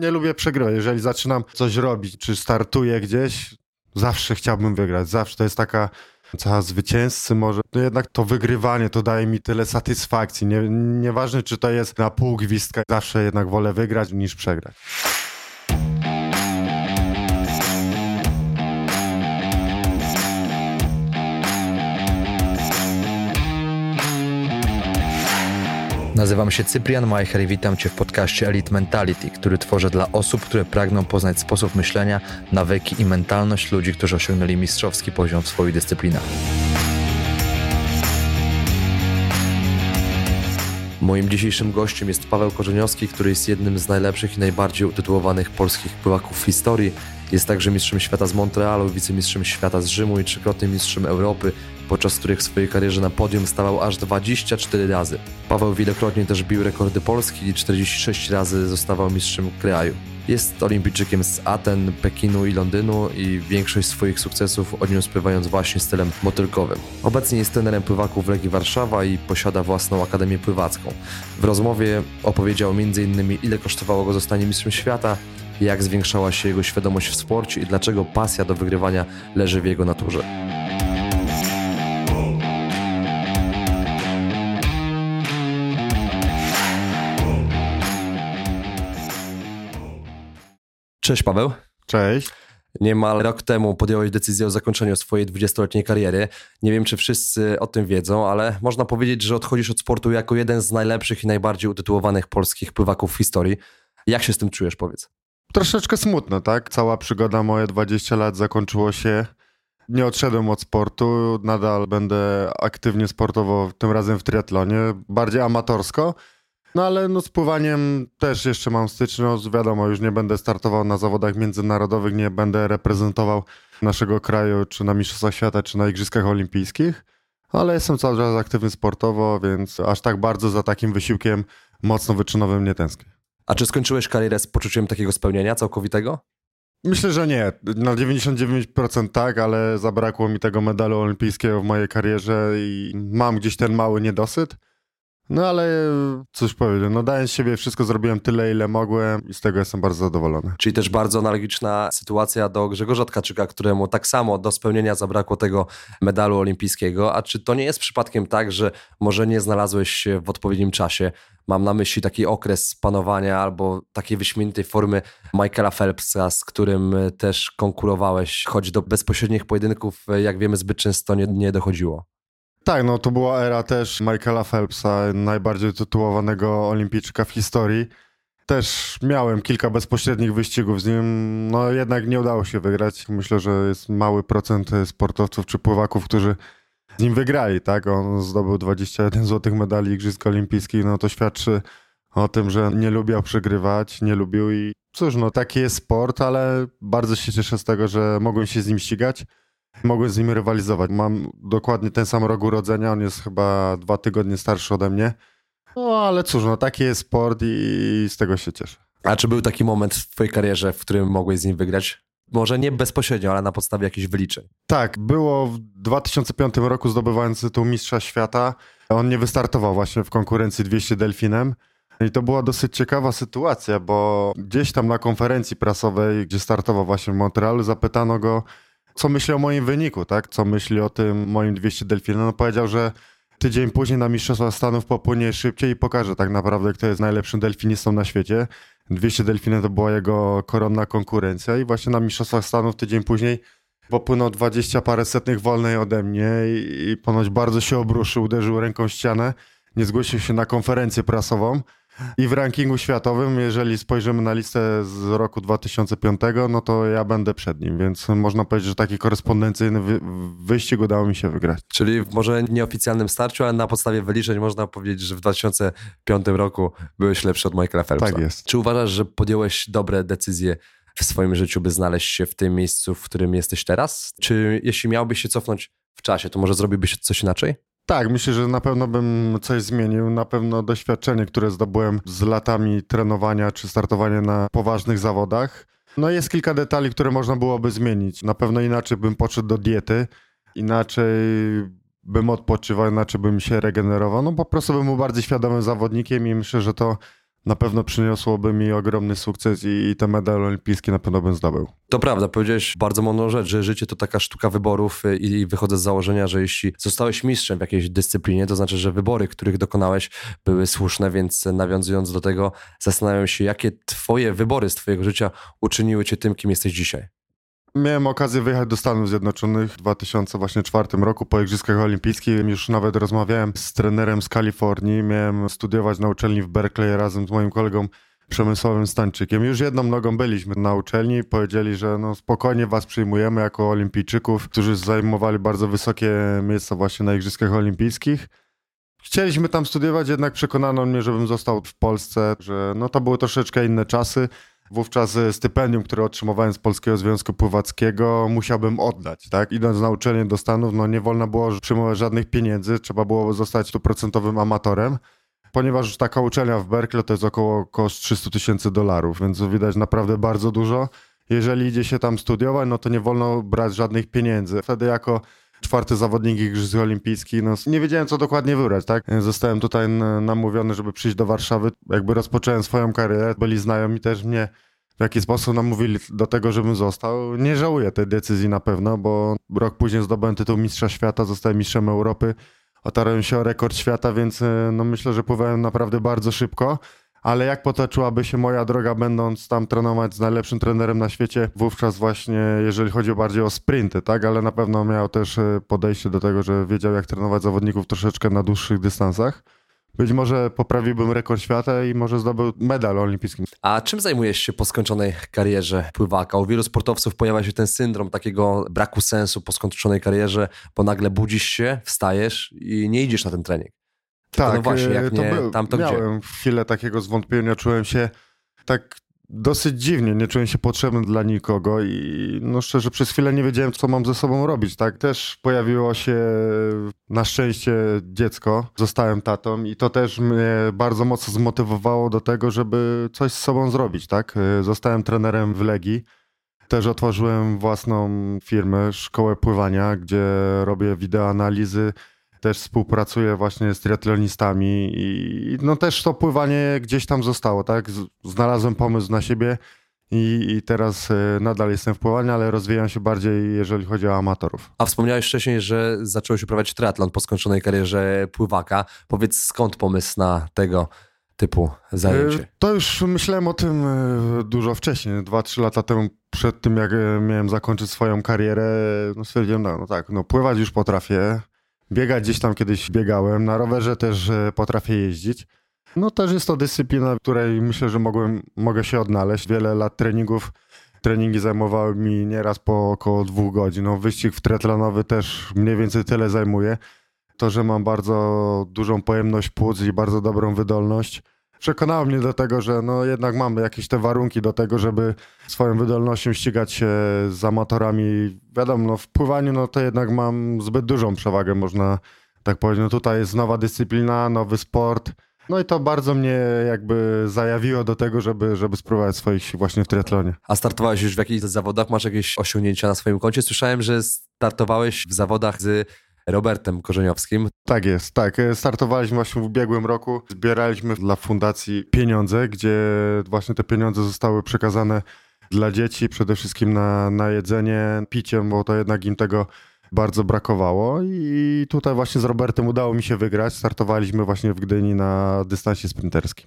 nie lubię przegrywać. Jeżeli zaczynam coś robić, czy startuję gdzieś, zawsze chciałbym wygrać. Zawsze to jest taka cała zwycięzcy może. No jednak to wygrywanie to daje mi tyle satysfakcji. Nie, nieważne, czy to jest na pół gwizdka, zawsze jednak wolę wygrać niż przegrać. Nazywam się Cyprian Majcher i witam Cię w podcaście Elite Mentality, który tworzę dla osób, które pragną poznać sposób myślenia, nawyki i mentalność ludzi, którzy osiągnęli mistrzowski poziom w swoich dyscyplinach. Moim dzisiejszym gościem jest Paweł Korzeniowski, który jest jednym z najlepszych i najbardziej utytułowanych polskich pływaków w historii. Jest także mistrzem świata z Montrealu, wicemistrzem świata z Rzymu i trzykrotnym mistrzem Europy, podczas których w swojej karierze na podium stawał aż 24 razy. Paweł wielokrotnie też bił rekordy Polski i 46 razy zostawał mistrzem kraju. Jest olimpijczykiem z Aten, Pekinu i Londynu i większość swoich sukcesów odniósł pływając właśnie stylem motylkowym. Obecnie jest trenerem pływaków w Legii Warszawa i posiada własną akademię pływacką. W rozmowie opowiedział m.in. ile kosztowało go zostanie mistrzem świata, jak zwiększała się jego świadomość w sporcie i dlaczego pasja do wygrywania leży w jego naturze. Cześć Paweł. Cześć. Niemal rok temu podjąłeś decyzję o zakończeniu swojej 20-letniej kariery. Nie wiem, czy wszyscy o tym wiedzą, ale można powiedzieć, że odchodzisz od sportu jako jeden z najlepszych i najbardziej utytułowanych polskich pływaków w historii. Jak się z tym czujesz, powiedz? Troszeczkę smutno, tak? Cała przygoda moje 20 lat zakończyło się. Nie odszedłem od sportu, nadal będę aktywnie sportowo, tym razem w triatlonie, bardziej amatorsko no ale no z pływaniem też jeszcze mam styczność, wiadomo, już nie będę startował na zawodach międzynarodowych, nie będę reprezentował naszego kraju, czy na Mistrzostwach Świata, czy na Igrzyskach Olimpijskich, ale jestem cały czas aktywny sportowo, więc aż tak bardzo za takim wysiłkiem mocno wyczynowym nie tęsknię. A czy skończyłeś karierę z poczuciem takiego spełnienia całkowitego? Myślę, że nie. Na 99% tak, ale zabrakło mi tego medalu olimpijskiego w mojej karierze i mam gdzieś ten mały niedosyt. No ale cóż powiedzieć, no dając siebie wszystko zrobiłem tyle, ile mogłem i z tego jestem bardzo zadowolony. Czyli też bardzo analogiczna sytuacja do Grzegorza Tkaczyka, któremu tak samo do spełnienia zabrakło tego medalu olimpijskiego. A czy to nie jest przypadkiem tak, że może nie znalazłeś się w odpowiednim czasie? Mam na myśli taki okres panowania albo takiej wyśmienitej formy Michaela Phelpsa, z którym też konkurowałeś, choć do bezpośrednich pojedynków, jak wiemy, zbyt często nie, nie dochodziło. Tak, no to była era też Michaela Phelpsa, najbardziej tytułowanego olimpijczyka w historii. Też miałem kilka bezpośrednich wyścigów z nim, no jednak nie udało się wygrać. Myślę, że jest mały procent sportowców czy pływaków, którzy z nim wygrali, tak? On zdobył 21 złotych medali Igrzysk Olimpijskich, no to świadczy o tym, że nie lubiał przegrywać, nie lubił i cóż, no taki jest sport, ale bardzo się cieszę z tego, że mogłem się z nim ścigać. Mogłem z nim rywalizować. Mam dokładnie ten sam rok urodzenia, on jest chyba dwa tygodnie starszy ode mnie. No ale cóż, no taki jest sport i z tego się cieszę. A czy był taki moment w twojej karierze, w którym mogłeś z nim wygrać? Może nie bezpośrednio, ale na podstawie jakichś wyliczeń. Tak, było w 2005 roku zdobywając tytuł mistrza świata. On nie wystartował właśnie w konkurencji 200 delfinem. I to była dosyć ciekawa sytuacja, bo gdzieś tam na konferencji prasowej, gdzie startował właśnie w Montrealu, zapytano go, co myśli o moim wyniku, tak? Co myśli o tym moim 200 delfinem. No powiedział, że tydzień później na Mistrzostwach Stanów popłynie szybciej i pokaże tak naprawdę, kto jest najlepszym delfinistą na świecie. 200 delfinem to była jego koronna konkurencja i właśnie na Mistrzostwach Stanów tydzień później popłynął 20 parę setnych wolnej ode mnie i, i ponoć bardzo się obruszył, uderzył ręką ścianę, nie zgłosił się na konferencję prasową. I w rankingu światowym, jeżeli spojrzymy na listę z roku 2005, no to ja będę przed nim, więc można powiedzieć, że taki korespondencyjny wy wyścig udało mi się wygrać. Czyli w może nieoficjalnym starciu, ale na podstawie wyliczeń można powiedzieć, że w 2005 roku byłeś lepszy od Michaela Phelpsa. Tak jest. Czy uważasz, że podjąłeś dobre decyzje w swoim życiu, by znaleźć się w tym miejscu, w którym jesteś teraz? Czy jeśli miałbyś się cofnąć w czasie, to może zrobiłbyś coś inaczej? Tak, myślę, że na pewno bym coś zmienił. Na pewno doświadczenie, które zdobyłem z latami trenowania czy startowania na poważnych zawodach. No jest kilka detali, które można byłoby zmienić. Na pewno inaczej bym podszedł do diety, inaczej bym odpoczywał, inaczej bym się regenerował. No po prostu bym był bardziej świadomym zawodnikiem i myślę, że to na pewno przyniosłoby mi ogromny sukces i, i te medale olimpijskie na pewno bym zdobył. To prawda, powiedziałeś bardzo mądrą rzecz, że życie to taka sztuka wyborów y, i wychodzę z założenia, że jeśli zostałeś mistrzem w jakiejś dyscyplinie, to znaczy, że wybory, których dokonałeś były słuszne, więc nawiązując do tego zastanawiam się, jakie twoje wybory z twojego życia uczyniły cię tym, kim jesteś dzisiaj. Miałem okazję wyjechać do Stanów Zjednoczonych w 2004 roku po Igrzyskach Olimpijskich. Już nawet rozmawiałem z trenerem z Kalifornii. Miałem studiować na uczelni w Berkeley razem z moim kolegą Przemysławem Stańczykiem. Już jedną nogą byliśmy na uczelni. Powiedzieli, że no spokojnie was przyjmujemy jako olimpijczyków, którzy zajmowali bardzo wysokie miejsca właśnie na Igrzyskach Olimpijskich. Chcieliśmy tam studiować, jednak przekonano mnie, żebym został w Polsce, że no to były troszeczkę inne czasy. Wówczas e, stypendium, które otrzymywałem z Polskiego Związku Pływackiego, musiałbym oddać, tak? Idąc na uczelnię do Stanów, no nie wolno było przyjmować żadnych pieniędzy, trzeba było zostać stuprocentowym amatorem. Ponieważ taka uczelnia w Berkeley to jest około koszt 300 tysięcy dolarów, więc widać naprawdę bardzo dużo. Jeżeli idzie się tam studiować, no to nie wolno brać żadnych pieniędzy. Wtedy jako czwarty zawodnik Igrzysk Olimpijskich, no nie wiedziałem co dokładnie wybrać, tak? Zostałem tutaj namówiony, żeby przyjść do Warszawy. Jakby rozpocząłem swoją karierę, byli znajomi też mnie w jaki sposób namówili do tego, żebym został. Nie żałuję tej decyzji na pewno, bo rok później zdobyłem tytuł Mistrza Świata, zostałem mistrzem Europy, otarłem się o rekord świata, więc no myślę, że pływałem naprawdę bardzo szybko ale jak potoczyłaby się moja droga, będąc tam trenować z najlepszym trenerem na świecie, wówczas właśnie, jeżeli chodzi bardziej o sprinty, tak, ale na pewno miał też e, podejście do tego, że wiedział, jak trenować zawodników troszeczkę na dłuższych dystansach. Być może poprawiłbym rekord świata i może zdobył medal olimpijski. A czym zajmujesz się po skończonej karierze pływaka? U wielu sportowców pojawia się ten syndrom takiego braku sensu po skończonej karierze, bo nagle budzisz się, wstajesz i nie idziesz na ten trening. Tak, no właśnie, jak to nie był, tam, to miałem gdzie? chwilę takiego zwątpienia, czułem się tak dosyć dziwnie, nie czułem się potrzebny dla nikogo i no szczerze przez chwilę nie wiedziałem, co mam ze sobą robić, tak. Też pojawiło się na szczęście dziecko, zostałem tatą i to też mnie bardzo mocno zmotywowało do tego, żeby coś z sobą zrobić, tak. Zostałem trenerem w Legii. Też otworzyłem własną firmę, szkołę pływania, gdzie robię wideoanalizy, też współpracuję właśnie z triatlonistami i no też to pływanie gdzieś tam zostało, tak? Znalazłem pomysł na siebie i, i teraz e, nadal jestem w pływaniu, ale rozwijam się bardziej, jeżeli chodzi o amatorów. A wspomniałeś wcześniej, że zacząłeś uprawiać triatlon po skończonej karierze pływaka. Powiedz skąd pomysł na tego typu zajęcie? E, to już myślałem o tym e, dużo wcześniej, 2-3 lata temu, przed tym jak miałem zakończyć swoją karierę, no stwierdziłem, no, no tak, no pływać już potrafię, Biegać gdzieś tam kiedyś biegałem, na rowerze też e, potrafię jeździć. No też jest to dyscyplina, w której myślę, że mogłem, mogę się odnaleźć. Wiele lat treningów, treningi zajmowały mi nieraz po około dwóch godzin. No, wyścig w triatlonowy też mniej więcej tyle zajmuje. To, że mam bardzo dużą pojemność płuc i bardzo dobrą wydolność, przekonało mnie do tego, że no jednak mam jakieś te warunki do tego, żeby swoją wydolnością ścigać się z amatorami. Wiadomo, no w pływaniu no to jednak mam zbyt dużą przewagę, można tak powiedzieć. No tutaj jest nowa dyscyplina, nowy sport. No i to bardzo mnie jakby zajawiło do tego, żeby, żeby spróbować swoich sił właśnie w triatlonie. A startowałeś już w jakichś zawodach? Masz jakieś osiągnięcia na swoim koncie? Słyszałem, że startowałeś w zawodach z Robertem Korzeniowskim. Tak jest, tak. Startowaliśmy właśnie w ubiegłym roku. Zbieraliśmy dla fundacji pieniądze, gdzie właśnie te pieniądze zostały przekazane dla dzieci, przede wszystkim na, na jedzenie, picie, bo to jednak im tego bardzo brakowało i tutaj właśnie z Robertem udało mi się wygrać. Startowaliśmy właśnie w Gdyni na dystansie sprinterskim.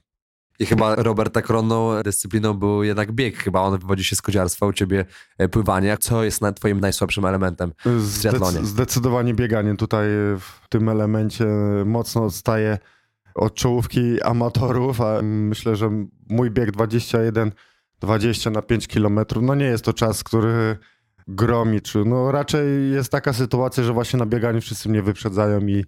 I chyba Roberta koronną dyscypliną był jednak bieg. Chyba on wywodzi się z kodziarstwa, u ciebie e, pływanie. Co jest na twoim najsłabszym elementem w triatlonie? zdecydowanie bieganie. Tutaj w tym elemencie mocno odstaje od czołówki amatorów, a myślę, że mój bieg 21 20 na 5 kilometrów, no nie jest to czas, który gromi, czy no raczej jest taka sytuacja, że właśnie na bieganiu wszyscy mnie wyprzedzają i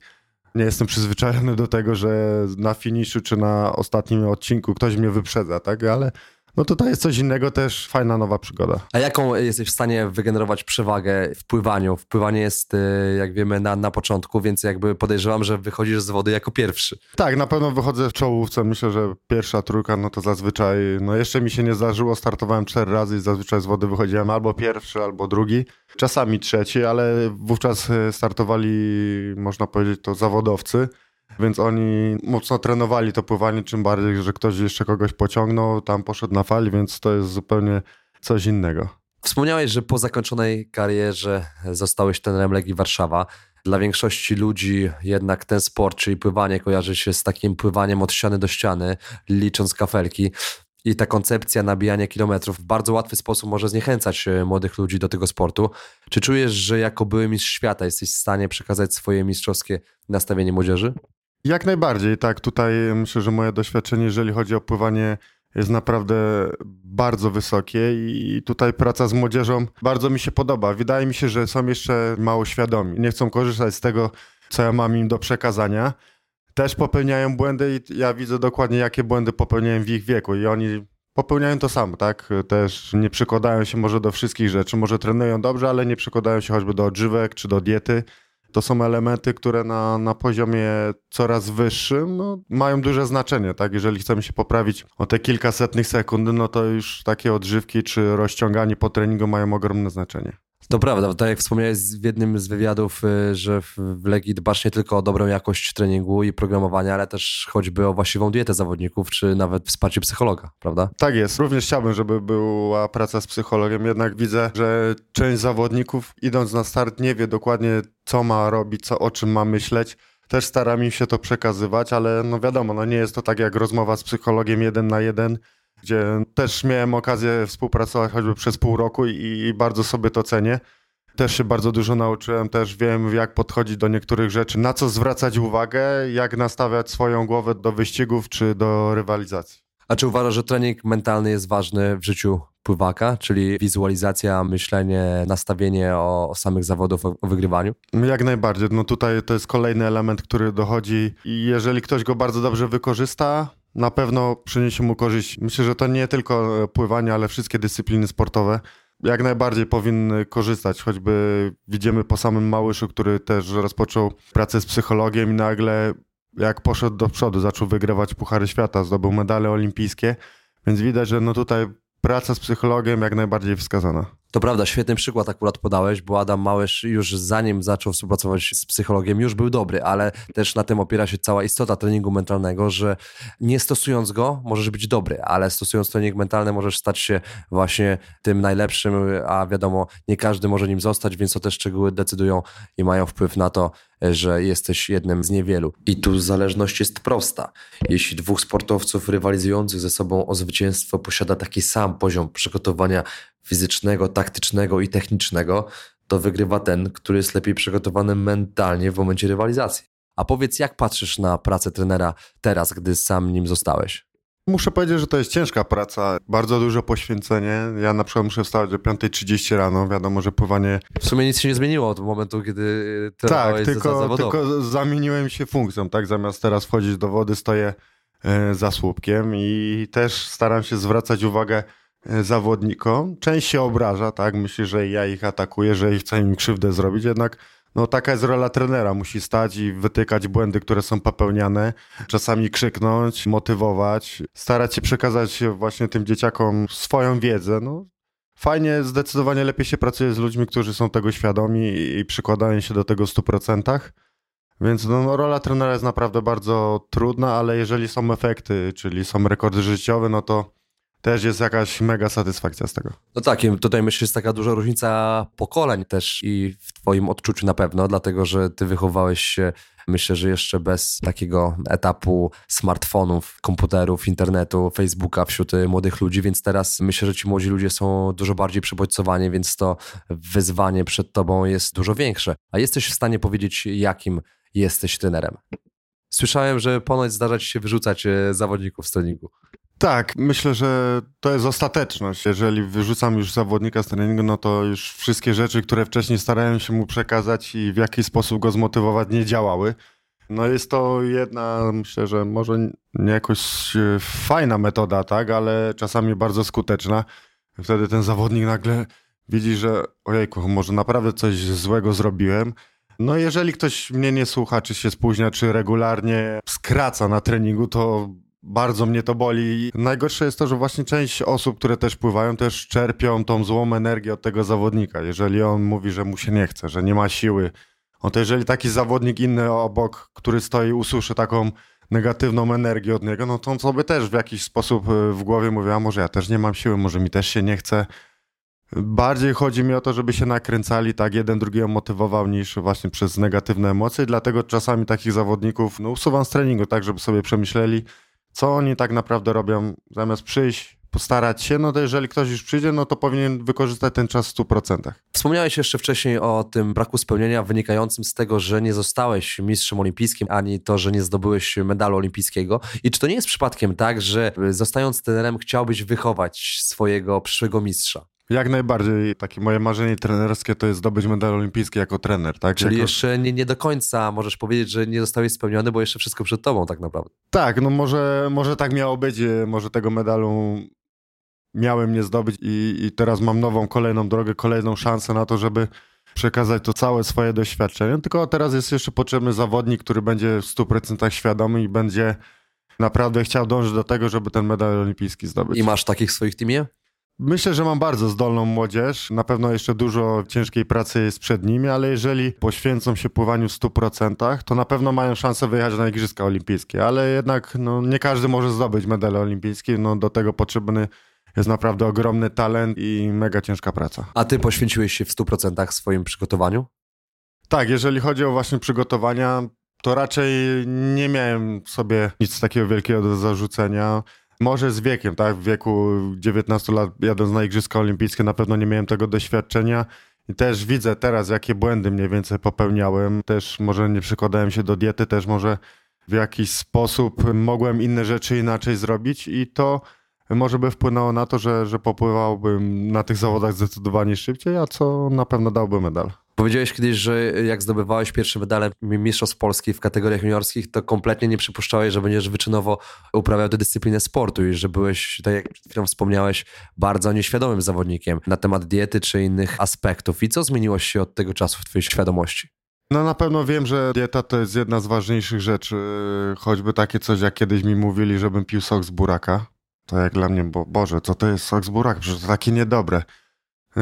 nie jestem przyzwyczajony do tego, że na finiszu czy na ostatnim odcinku ktoś mnie wyprzedza, tak? Ale no tutaj jest coś innego, też fajna nowa przygoda. A jaką jesteś w stanie wygenerować przewagę w pływaniu? Wpływanie jest, y, jak wiemy, na, na początku, więc jakby podejrzewam, że wychodzisz z wody jako pierwszy. Tak, na pewno wychodzę w czołówce. Myślę, że pierwsza trójka, no to zazwyczaj, no jeszcze mi się nie zdarzyło, startowałem cztery razy i zazwyczaj z wody wychodziłem albo pierwszy, albo drugi, czasami trzeci, ale wówczas y, startowali, można powiedzieć, to zawodowcy więc oni mocno trenowali to pływanie, czym bardziej, że ktoś jeszcze kogoś pociągnął, tam poszedł na fali, więc to jest zupełnie coś innego. Wspomniałeś, że po zakończonej karierze zostałeś trenerem Legii Warszawa. Dla większości ludzi jednak ten sport, czyli pływanie, kojarzy się z takim pływaniem od ściany do ściany, licząc kafelki. I ta koncepcja nabijania kilometrów w bardzo łatwy sposób może zniechęcać e, młodych ludzi do tego sportu. Czy czujesz, że jako były mistrz świata jesteś w stanie przekazać swoje mistrzowskie nastawienie młodzieży? Jak najbardziej, tak. Tutaj myślę, że moje doświadczenie, jeżeli chodzi o pływanie, jest naprawdę bardzo wysokie i tutaj praca z młodzieżą bardzo mi się podoba. Wydaje mi się, że są jeszcze mało świadomi. Nie chcą korzystać z tego, co ja mam im do przekazania. Też popełniają błędy i ja widzę dokładnie, jakie błędy popełniają w ich wieku i oni popełniają to samo, tak? Też nie przykładają się może do wszystkich rzeczy, może trenują dobrze, ale nie przykładają się choćby do odżywek czy do diety to są elementy, które na, na poziomie coraz wyższym no, mają duże znaczenie. Tak? Jeżeli chcemy się poprawić o te kilkasetnych sekund, no to już takie odżywki czy rozciąganie po treningu mają ogromne znaczenie. To prawda, tak jak wspomniałeś w jednym z wywiadów, y, że w Legii dbasz nie tylko o dobrą jakość treningu i programowania, ale też choćby o właściwą dietę zawodników, czy nawet wsparcie psychologa, prawda? Tak jest. Również chciałbym, żeby była praca z psychologiem, jednak widzę, że część zawodników idąc na start nie wie dokładnie, co ma robić, co, o czym ma myśleć. Też staram im się to przekazywać, ale no wiadomo, no nie jest to tak jak rozmowa z psychologiem jeden na jeden, gdzie też miałem okazję współpracować choćby przez pół roku i, i bardzo sobie to cenię. Też się bardzo dużo nauczyłem, też wiem jak podchodzić do niektórych rzeczy, na co zwracać uwagę, jak nastawiać swoją głowę do wyścigów czy do rywalizacji. A czy uważasz, że trening mentalny jest ważny w życiu pływaka, czyli wizualizacja, myślenie, nastawienie o, o samych zawodów, o, o wygrywaniu? Jak najbardziej. No tutaj to jest kolejny element, który dochodzi i jeżeli ktoś go bardzo dobrze wykorzysta, na pewno przyniesie mu korzyść. Myślę, że to nie tylko pływanie, ale wszystkie dyscypliny sportowe jak najbardziej powinny korzystać. Choćby widzimy po samym Małyszu, który też rozpoczął pracę z psychologiem i nagle jak poszedł do przodu, zaczął wygrywać Puchary Świata, zdobył medale olimpijskie, więc widać, że no tutaj praca z psychologiem jak najbardziej wskazana. To prawda, świetny przykład akurat podałeś, bo Adam Małysz już zanim zaczął współpracować z psychologiem już był dobry, ale też na tym opiera się cała istota treningu mentalnego, że nie stosując go możesz być dobry, ale stosując trening mentalny możesz stać się właśnie tym najlepszym, a wiadomo, nie każdy może nim zostać, więc to te szczegóły decydują i mają wpływ na to, że jesteś jednym z niewielu. I tu zależność jest prosta. Jeśli dwóch sportowców rywalizujących ze sobą o zwycięstwo posiada taki sam poziom przygotowania fizycznego, taktycznego i technicznego, to wygrywa ten, który jest lepiej przygotowany mentalnie w momencie rywalizacji. A powiedz, jak patrzysz na pracę trenera teraz, gdy sam nim zostałeś? Muszę powiedzieć, że to jest ciężka praca, bardzo duże poświęcenie. Ja na przykład muszę wstawać o 5.30 rano, wiadomo, że pływanie... W sumie nic się nie zmieniło od momentu, kiedy Tak, tylko, tylko zamieniłem się funkcją, tak? Zamiast teraz wchodzić do wody, stoję e, za słupkiem i też staram się zwracać uwagę E, zawodnikom. Część się obraża, tak? Myśli, że ja ich atakuję, że chcę im krzywdę zrobić, jednak no taka jest rola trenera. Musi stać i wytykać błędy, które są popełniane, czasami krzyknąć, motywować, starać się przekazać właśnie tym dzieciakom swoją wiedzę. No, fajnie, zdecydowanie lepiej się pracuje z ludźmi, którzy są tego świadomi i przykładają się do tego w 100%. Więc no, no, rola trenera jest naprawdę bardzo trudna, ale jeżeli są efekty, czyli są rekordy życiowe, no to też jest jakaś mega satysfakcja z tego. No tak, tutaj myślę, że jest taka duża różnica pokoleń też i w twoim odczuciu na pewno, dlatego że ty wychowałeś się, myślę, że jeszcze bez takiego etapu smartfonów, komputerów, internetu, Facebooka wśród młodych ludzi, więc teraz myślę, że ci młodzi ludzie są dużo bardziej przebodźcowani, więc to wyzwanie przed tobą jest dużo większe. A jesteś w stanie powiedzieć, jakim jesteś trenerem? Słyszałem, że ponoć zdarza ci się wyrzucać e, zawodników z treningu. Tak, myślę, że to jest ostateczność. Jeżeli wyrzucam już zawodnika z treningu, no to już wszystkie rzeczy, które wcześniej starałem się mu przekazać i w jaki sposób go zmotywować, nie działały. No jest to jedna, myślę, że może nie jakoś e, fajna metoda, tak, ale czasami bardzo skuteczna. Wtedy ten zawodnik nagle widzi, że ojejku, może naprawdę coś złego zrobiłem. No jeżeli ktoś mnie nie słucha, czy się spóźnia, czy regularnie skraca na treningu, to bardzo mnie to boli. Najgorsze jest to, że właśnie część osób, które też pływają, też czerpią tą złą energię od tego zawodnika. Jeżeli on mówi, że mu się nie chce, że nie ma siły, No to jeżeli taki zawodnik inny obok, który stoi, usłyszy taką negatywną energię od niego, no to on sobie też w jakiś sposób y, w głowie mówi, a może ja też nie mam siły, może mi też się nie chce. Bardziej chodzi mi o to, żeby się nakręcali, tak jeden drugiego motywował niż właśnie przez negatywne emocje, dlatego czasami takich zawodników no, usuwam z treningu, tak żeby sobie przemyśleli, co oni tak naprawdę robią, zamiast przyjść, postarać się, no to jeżeli ktoś już przyjdzie, no to powinien wykorzystać ten czas w 100%. Wspomniałeś jeszcze wcześniej o tym braku spełnienia wynikającym z tego, że nie zostałeś mistrzem olimpijskim, ani to, że nie zdobyłeś medalu olimpijskiego. I czy to nie jest przypadkiem tak, że zostając trenerem chciałbyś wychować swojego przyszłego mistrza? Jak najbardziej. Takie moje marzenie trenerskie to jest zdobyć medal olimpijski jako trener, tak? Czyli jako... jeszcze nie, nie do końca możesz powiedzieć, że nie zostałeś spełniony, bo jeszcze wszystko przed tobą tak naprawdę. Tak, no może, może tak miało być, e, może tego medalu miałem nie zdobyć i, i teraz mam nową, kolejną drogę, kolejną szansę na to, żeby przekazać to całe swoje doświadczenie. Tylko teraz jest jeszcze potrzebny zawodnik, który będzie w 100% świadomy i będzie naprawdę chciał dążyć do tego, żeby ten medal olimpijski zdobyć. I masz takich w swoich teamie? Myślę, że mam bardzo zdolną młodzież. Na pewno jeszcze dużo ciężkiej pracy jest przed nimi, ale jeżeli poświęcą się pływaniu w 100%, to na pewno mają szansę wyjechać na Igrzyska Olimpijskie. Ale jednak no, nie każdy może zdobyć medal olimpijski. No, do tego potrzebny jest naprawdę ogromny talent i mega ciężka praca. A ty poświęciłeś się w 100% swoim przygotowaniu? Tak, jeżeli chodzi o właśnie przygotowania, to raczej nie miałem sobie nic takiego wielkiego do zarzucenia. Może z wiekiem, tak? W wieku 19 lat jadąc na Igrzyska Olimpijskie na pewno nie miałem tego doświadczenia. I też widzę teraz, jakie błędy mniej więcej popełniałem. Też może nie przykładałem się do diety, też może w jakiś sposób mogłem inne rzeczy inaczej zrobić i to może by wpłynęło na to, że, że popływałbym na tych zawodach zdecydowanie szybciej, a co na pewno dałby medal. Powiedziałeś kiedyś, że jak zdobywałeś pierwsze medale Mistrzostw Polski w kategoriach juniorskich, to kompletnie nie przypuszczałeś, że będziesz wyczynowo uprawiał tę dyscyplinę sportu i że byłeś, tak jak przed chwilą wspomniałeś, bardzo nieświadomym zawodnikiem na temat diety czy innych aspektów. I co zmieniło się od tego czasu w twojej świadomości? No na pewno wiem, że dieta to jest jedna z ważniejszych rzeczy, choćby takie coś, jak kiedyś mi mówili, żebym pił sok z buraka. To jak dla mnie, bo Boże, co to jest sok z buraka? Przecież to takie niedobre.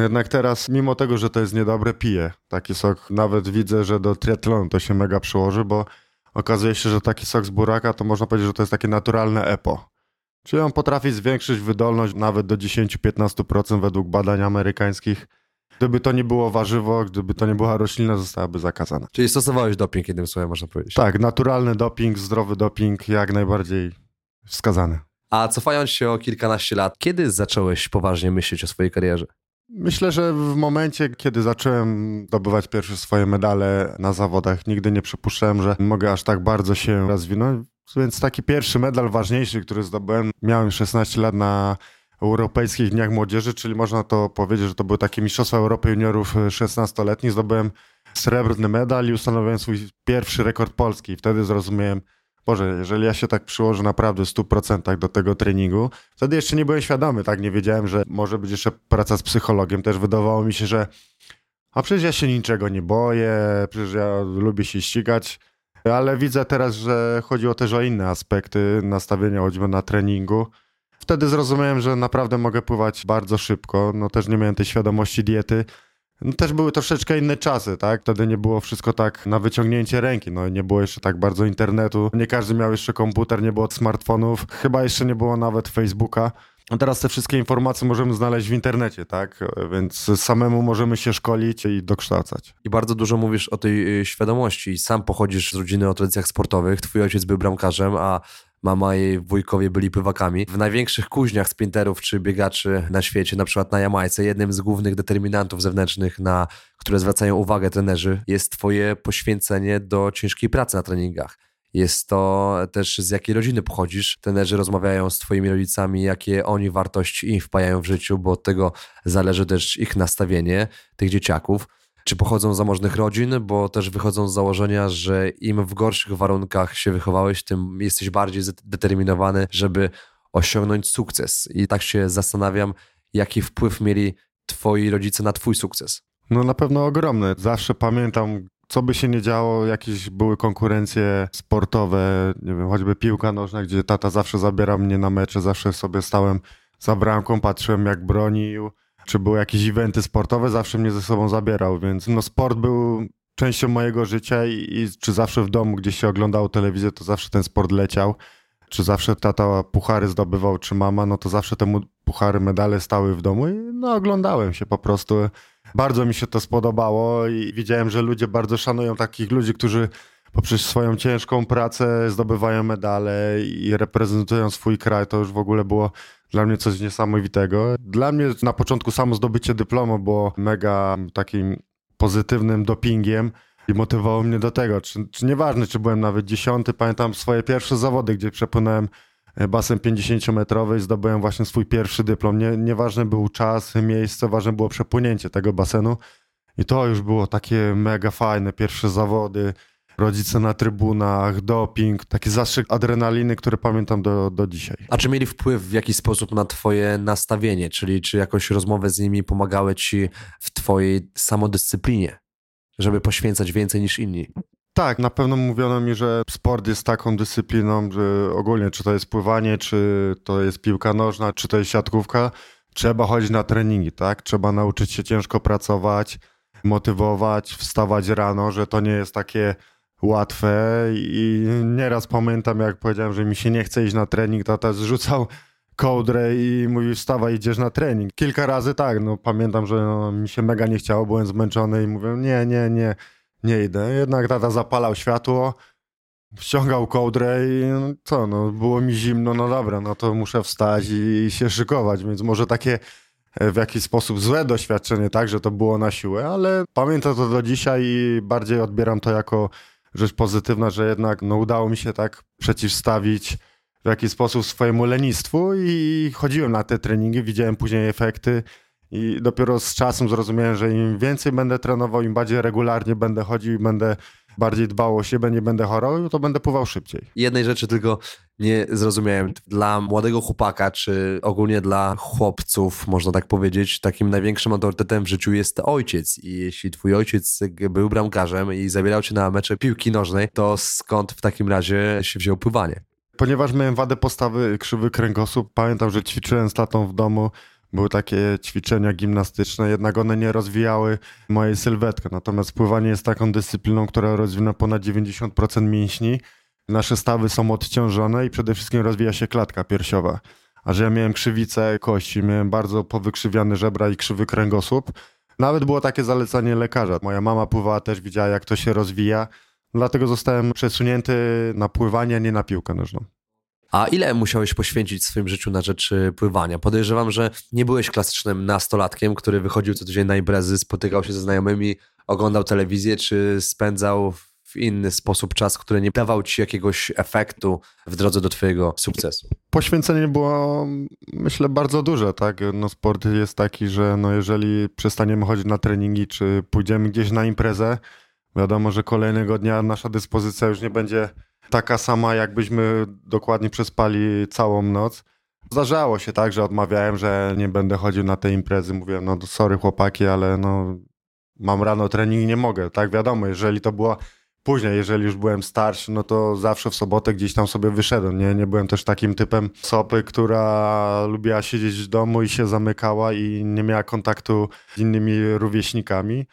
Jednak teraz, mimo tego, że to jest niedobre, piję taki sok. Nawet widzę, że do triatlonu to się mega przyłoży, bo okazuje się, że taki sok z buraka to można powiedzieć, że to jest takie naturalne EPO. Czyli on potrafi zwiększyć wydolność nawet do 10-15% według badań amerykańskich. Gdyby to nie było warzywo, gdyby to nie była roślina, zostałaby zakazana. Czyli stosowałeś doping, jednym słowem można powiedzieć. Tak, naturalny doping, zdrowy doping, jak najbardziej wskazany. A cofając się o kilkanaście lat, kiedy zacząłeś poważnie myśleć o swojej karierze? Myślę, że w momencie, kiedy zacząłem zdobywać pierwsze swoje medale na zawodach, nigdy nie przypuszczałem, że mogę aż tak bardzo się rozwinąć. Więc taki pierwszy medal ważniejszy, który zdobyłem, miałem 16 lat na Europejskich Dniach Młodzieży, czyli można to powiedzieć, że to były takie Mistrzostwa Europy Juniorów 16-letnich. Zdobyłem srebrny medal i ustanowiłem swój pierwszy rekord polski. Wtedy zrozumiałem, Boże, jeżeli ja się tak przyłożę naprawdę w 100% do tego treningu, wtedy jeszcze nie byłem świadomy, tak? Nie wiedziałem, że może być jeszcze praca z psychologiem. Też wydawało mi się, że a przecież ja się niczego nie boję, przecież ja lubię się ścigać, ale widzę teraz, że chodziło też o inne aspekty nastawienia choćby na treningu. Wtedy zrozumiałem, że naprawdę mogę pływać bardzo szybko. No też nie miałem tej świadomości diety. No też były troszeczkę inne czasy, tak? Wtedy nie było wszystko tak na wyciągnięcie ręki, no nie było jeszcze tak bardzo internetu, nie każdy miał jeszcze komputer, nie było smartfonów, chyba jeszcze nie było nawet Facebooka. A teraz te wszystkie informacje możemy znaleźć w internecie, tak? Więc samemu możemy się szkolić i dokształcać. I bardzo dużo mówisz o tej y, świadomości. Sam pochodzisz z rodziny o tradycjach sportowych, twój ojciec był bramkarzem, a mama i wujkowie byli pływakami. W największych kuźniach sprinterów czy biegaczy na świecie, na przykład na Jamajce, jednym z głównych determinantów zewnętrznych, na które zwracają uwagę trenerzy, jest twoje poświęcenie do ciężkiej pracy na treningach. Jest to też z jakiej rodziny pochodzisz. Trenerzy rozmawiają z twoimi rodzicami, jakie oni wartości im wpajają w życiu, bo od tego zależy też ich nastawienie, tych dzieciaków czy pochodzą z zamożnych rodzin, bo też wychodzą z założenia, że im w gorszych warunkach się wychowałeś, tym jesteś bardziej zdeterminowany, żeby osiągnąć sukces. I tak się zastanawiam, jaki wpływ mieli twoi rodzice na twój sukces. No na pewno ogromny. Zawsze pamiętam, co by się nie działo, jakieś były konkurencje sportowe, nie wiem, choćby piłka nożna, gdzie tata zawsze zabiera mnie na mecze, zawsze sobie stałem za bramką, patrzyłem jak bronił czy były jakieś eventy sportowe, zawsze mnie ze sobą zabierał, więc no sport był częścią mojego życia i, i czy zawsze w domu, gdzieś się oglądało telewizję, to zawsze ten sport leciał. Czy zawsze tata puchary zdobywał, czy mama, no to zawsze te mu- puchary, medale stały w domu i no oglądałem się po prostu. Bardzo mi się to spodobało i widziałem, że ludzie bardzo szanują takich ludzi, którzy poprzez swoją ciężką pracę zdobywają medale i reprezentują swój kraj. To już w ogóle było dla mnie coś niesamowitego. Dla mnie na początku samo zdobycie dyplomu było mega takim pozytywnym dopingiem i motywowało mnie do tego. Czy, czy nieważne, czy byłem nawet dziesiąty, pamiętam swoje pierwsze zawody, gdzie przepłynąłem e, basen 50-metrowy i zdobyłem właśnie swój pierwszy dyplom. Nie, nieważny był czas, miejsce, ważne było przepłynięcie tego basenu. I to już było takie mega fajne, pierwsze zawody, rodzice na trybunach, doping, taki zastrzyk adrenaliny, który pamiętam do, do dzisiaj. A czy mieli wpływ w jakiś sposób na twoje nastawienie, czyli czy jakoś rozmowy z nimi pomagały ci w twojej samodyscyplinie, żeby poświęcać więcej niż inni? Tak, na pewno mówiono mi, że sport jest taką dyscypliną, że ogólnie czy to jest pływanie, czy to jest piłka nożna, czy to jest siatkówka, trzeba chodzić na treningi, tak? Trzeba nauczyć się ciężko pracować, motywować, wstawać rano, że to nie jest takie łatwe i nieraz pamiętam, jak powiedziałem, że mi się nie chce iść na trening, tata zrzucał kołdrę i mówi wstawaj, idziesz na trening. Kilka razy tak, no pamiętam, że no, mi się mega nie chciało, byłem zmęczony i mówię nie, nie, nie, nie idę. Jednak tata zapalał światło, ściągał kołdrę i no, co, no było mi zimno, no dobra, no to muszę wstać i, i się szykować, więc może takie e, w jakiś sposób złe doświadczenie, tak, że to było na siłę, ale pamiętam to do dzisiaj i bardziej odbieram to jako rzecz pozytywna, że jednak no, udało mi się tak przeciwstawić w jakiś sposób swojemu lenistwu i chodziłem na te treningi, widziałem później efekty i dopiero z czasem zrozumiałem, że im więcej będę trenował, im bardziej regularnie będę chodził i będę bardziej dbał o siebie, nie będę chorował, to będę pływał szybciej. Jednej rzeczy tylko nie zrozumiałem. Dla młodego chłopaka, czy ogólnie dla chłopców, można tak powiedzieć, takim największym autorytetem w życiu jest ojciec. I jeśli twój ojciec był bramkarzem i zabierał cię na mecze piłki nożnej, to skąd w takim razie się wziął pływanie? Ponieważ miałem wadę postawy, krzywy kręgosłup, pamiętam, że ćwiczyłem z tatą w domu, były takie ćwiczenia gimnastyczne, jednak one nie rozwijały mojej sylwetki. Natomiast pływanie jest taką dyscypliną, która rozwija ponad 90% mięśni. Nasze stawy są odciążone i przede wszystkim rozwija się klatka piersiowa. A że ja miałem krzywicę kości, miałem bardzo powykrzywiane żebra i krzywy kręgosłup, nawet było takie zalecenie lekarza. Moja mama pływała też, widziała jak to się rozwija. Dlatego zostałem przesunięty na pływanie, a nie na piłkę nożną. A ile musiałeś poświęcić w swoim życiu na rzeczy pływania? Podejrzewam, że nie byłeś klasycznym nastolatkiem, który wychodził co tydzień na imprezy, spotykał się ze znajomymi, oglądał telewizję, czy spędzał w inny sposób czas, który nie dawał ci jakiegoś efektu w drodze do twojego sukcesu. Poświęcenie było, myślę, bardzo duże, tak? No sport jest taki, że no jeżeli przestaniemy chodzić na treningi, czy pójdziemy gdzieś na imprezę, wiadomo, że kolejnego dnia nasza dyspozycja już nie będzie taka sama, jakbyśmy dokładnie przespali całą noc. Zdarzało się tak, że odmawiałem, że nie będę chodził na te imprezy. Mówiłem, no sorry chłopaki, ale no mam rano trening i nie mogę. Tak, wiadomo, jeżeli to było później, jeżeli już byłem starszy, no to zawsze w sobotę gdzieś tam sobie wyszedłem. Nie, nie byłem też takim typem sopy, która lubiła siedzieć w domu i się zamykała i nie miała kontaktu z innymi rówieśnikami.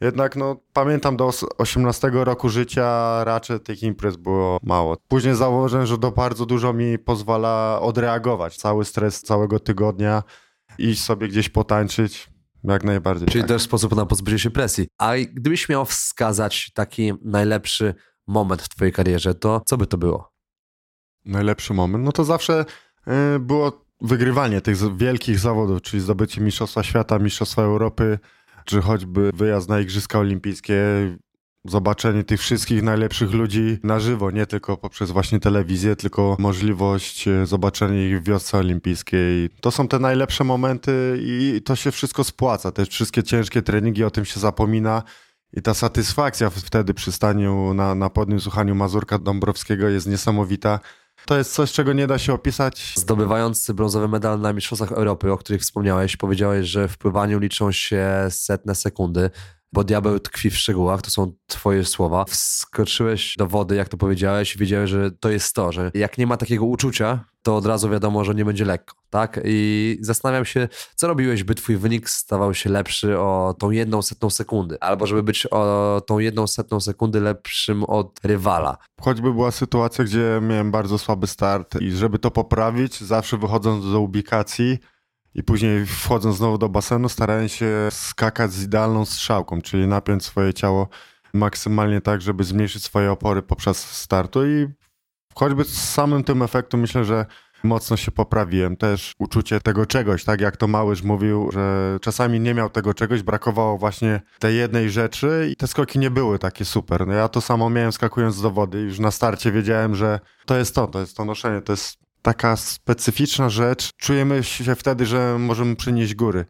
Jednak no, pamiętam do 18 roku życia raczej tych imprez było mało. Później zauważyłem, że to bardzo dużo mi pozwala odreagować. Cały stres całego tygodnia, iść sobie gdzieś potańczyć, jak najbardziej. Czyli tak. też sposób na pozbycie się presji. A gdybyś miał wskazać taki najlepszy moment w twojej karierze, to co by to było? Najlepszy moment? No to zawsze y, było wygrywanie tych wielkich zawodów, czyli zdobycie Mistrzostwa Świata, Mistrzostwa Europy, czy choćby wyjazd na Igrzyska Olimpijskie, zobaczenie tych wszystkich najlepszych ludzi na żywo, nie tylko poprzez właśnie telewizję, tylko możliwość e, zobaczenia ich w wiosce olimpijskiej. To są te najlepsze momenty i to się wszystko spłaca. Te wszystkie ciężkie treningi, o tym się zapomina. I ta satysfakcja wtedy przy staniu na, na słuchaniu Mazurka Dąbrowskiego jest niesamowita. To jest coś, czego nie da się opisać. Zdobywając brązowy medal na Mistrzostwach Europy, o których wspomniałeś, powiedziałeś, że w pływaniu liczą się setne sekundy. Bo diabeł tkwi w szczegółach, to są twoje słowa. Wskoczyłeś do wody, jak to powiedziałeś, i wiedziałeś, że to jest to, że jak nie ma takiego uczucia, to od razu wiadomo, że nie będzie lekko, tak? I zastanawiam się, co robiłeś, by twój wynik stawał się lepszy o tą jedną setną sekundy, albo żeby być o tą jedną setną sekundy lepszym od rywala. Choćby była sytuacja, gdzie miałem bardzo słaby start i żeby to poprawić, zawsze wychodząc do ubikacji i później wchodząc znowu do basenu, starałem się skakać z idealną strzałką, czyli napiąć swoje ciało maksymalnie tak, żeby zmniejszyć swoje opory poprzez startu i choćby z samym tym efektem myślę, że mocno się poprawiłem. Też uczucie tego czegoś, tak jak to Małysz mówił, że czasami nie miał tego czegoś, brakowało właśnie tej jednej rzeczy i te skoki nie były takie super. No ja to samo miałem skakując do wody. Już na starcie wiedziałem, że to jest to, to jest to noszenie, to jest taka specyficzna rzecz. Czujemy się wtedy, że możemy przynieść góry.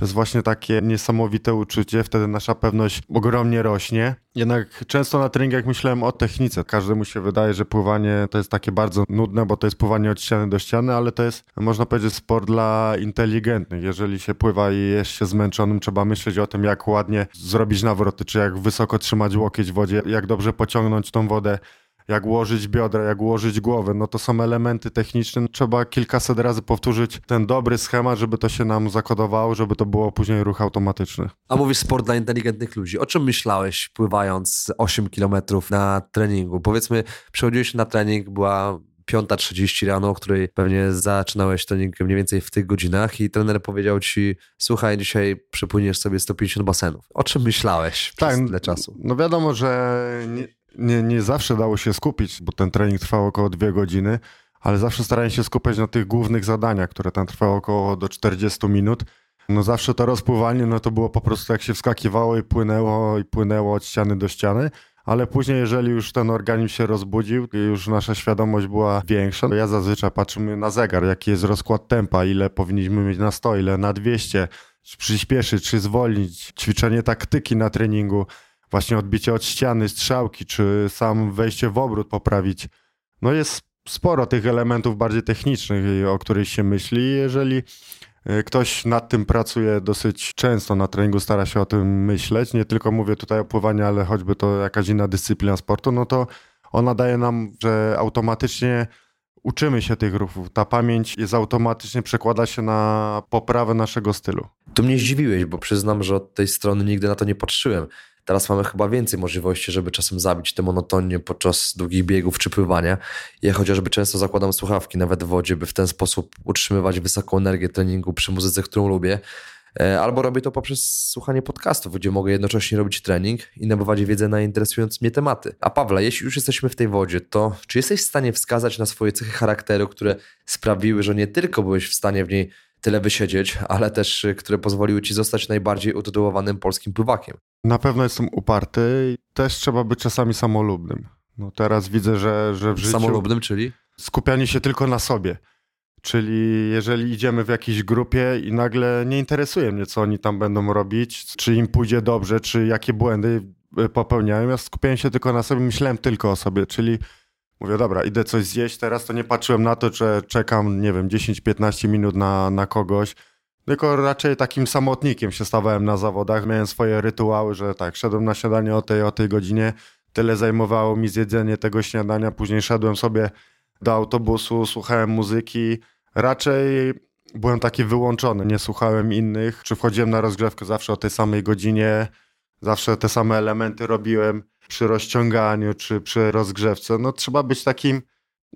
To jest właśnie takie niesamowite uczucie, wtedy nasza pewność ogromnie rośnie. Jednak często na treningach myślałem o technice. Każdemu się wydaje, że pływanie to jest takie bardzo nudne, bo to jest pływanie od ściany do ściany, ale to jest, można powiedzieć, sport dla inteligentnych. Jeżeli się pływa i jest się zmęczonym, trzeba myśleć o tym, jak ładnie zrobić nawroty, czy jak wysoko trzymać łokieć w wodzie, jak dobrze pociągnąć tą wodę jak ułożyć biodra, jak ułożyć głowę, no to są elementy techniczne. Trzeba kilkaset razy powtórzyć ten dobry schemat, żeby to się nam zakodowało, żeby to było później ruch automatyczny. A mówisz sport dla inteligentnych ludzi. O czym myślałeś pływając 8 kilometrów na treningu? Powiedzmy, przychodziłeś na trening, była 5.30 rano, o której pewnie zaczynałeś trening mniej więcej w tych godzinach i trener powiedział ci, słuchaj, dzisiaj przepłyniesz sobie 150 basenów. O czym myślałeś przez Tak, tyle czasu? No wiadomo, że nie, nie, nie zawsze dało się skupić, bo ten trening trwał około dwie godziny, ale zawsze starałem się skupiać na tych głównych zadaniach, które tam trwały około do 40 minut. No zawsze to rozpływanie, no to było po prostu jak się wskakiwało i płynęło i płynęło od ściany do ściany, ale później jeżeli już ten organizm się rozbudził i już nasza świadomość była większa, to ja zazwyczaj patrzymy na zegar, jaki jest rozkład tempa, ile powinniśmy mieć na 100, ile na 200, czy przyspieszyć, czy zwolnić, ćwiczenie taktyki na treningu, właśnie odbicie od ściany, strzałki, czy sam wejście w obrót poprawić. No jest sporo tych elementów bardziej technicznych, o których się myśli. Jeżeli y, ktoś nad tym pracuje dosyć często na treningu, stara się o tym myśleć, nie tylko mówię tutaj o pływaniu, ale choćby to jakaś inna dyscyplina sportu, no to ona daje nam, że automatycznie uczymy się tych ruchów. Ta pamięć jest automatycznie przekłada się na poprawę naszego stylu. Tu mnie zdziwiłeś, bo przyznam, że od tej strony nigdy na to nie patrzyłem. Teraz mamy chyba więcej możliwości, żeby czasem zabić tę monotonię podczas długich biegów czy pływania. Ja chociażby często zakładam słuchawki nawet w wodzie, by w ten sposób utrzymywać wysoką energię treningu przy muzyce, którą lubię. E, albo robię to poprzez słuchanie podcastów, gdzie mogę jednocześnie robić trening i nabywać wiedzę na interesujące mnie tematy. A Pawle, jeśli już jesteśmy w tej wodzie, to czy jesteś w stanie wskazać na swoje cechy charakteru, które sprawiły, że nie tylko byłeś w stanie w niej tyle wysiedzieć, ale też y, które pozwoliły ci zostać najbardziej utytułowanym polskim pływakiem. Na pewno jestem uparty i też trzeba być czasami samolubnym. No teraz widzę, że, że w życiu... Samolubnym, czyli? Skupianie się tylko na sobie. Czyli jeżeli idziemy w jakiejś grupie i nagle nie interesuje mnie, co oni tam będą robić, czy im pójdzie dobrze, czy jakie błędy y, popełniają, ja skupiałem się tylko na sobie, myślałem tylko o sobie, czyli Mówię, dobra, idę coś zjeść teraz, to nie patrzyłem na to, że czekam, nie wiem, 10-15 minut na, na kogoś, tylko raczej takim samotnikiem się stawałem na zawodach. Miałem swoje rytuały, że tak, szedłem na śniadanie o tej, o tej godzinie, tyle zajmowało mi zjedzenie tego śniadania, później szedłem sobie do autobusu, słuchałem muzyki. Raczej byłem taki wyłączony, nie słuchałem innych. Czy wchodziłem na rozgrzewkę zawsze o tej samej godzinie, zawsze te same elementy robiłem przy rozciąganiu czy przy rozgrzewce, no trzeba być takim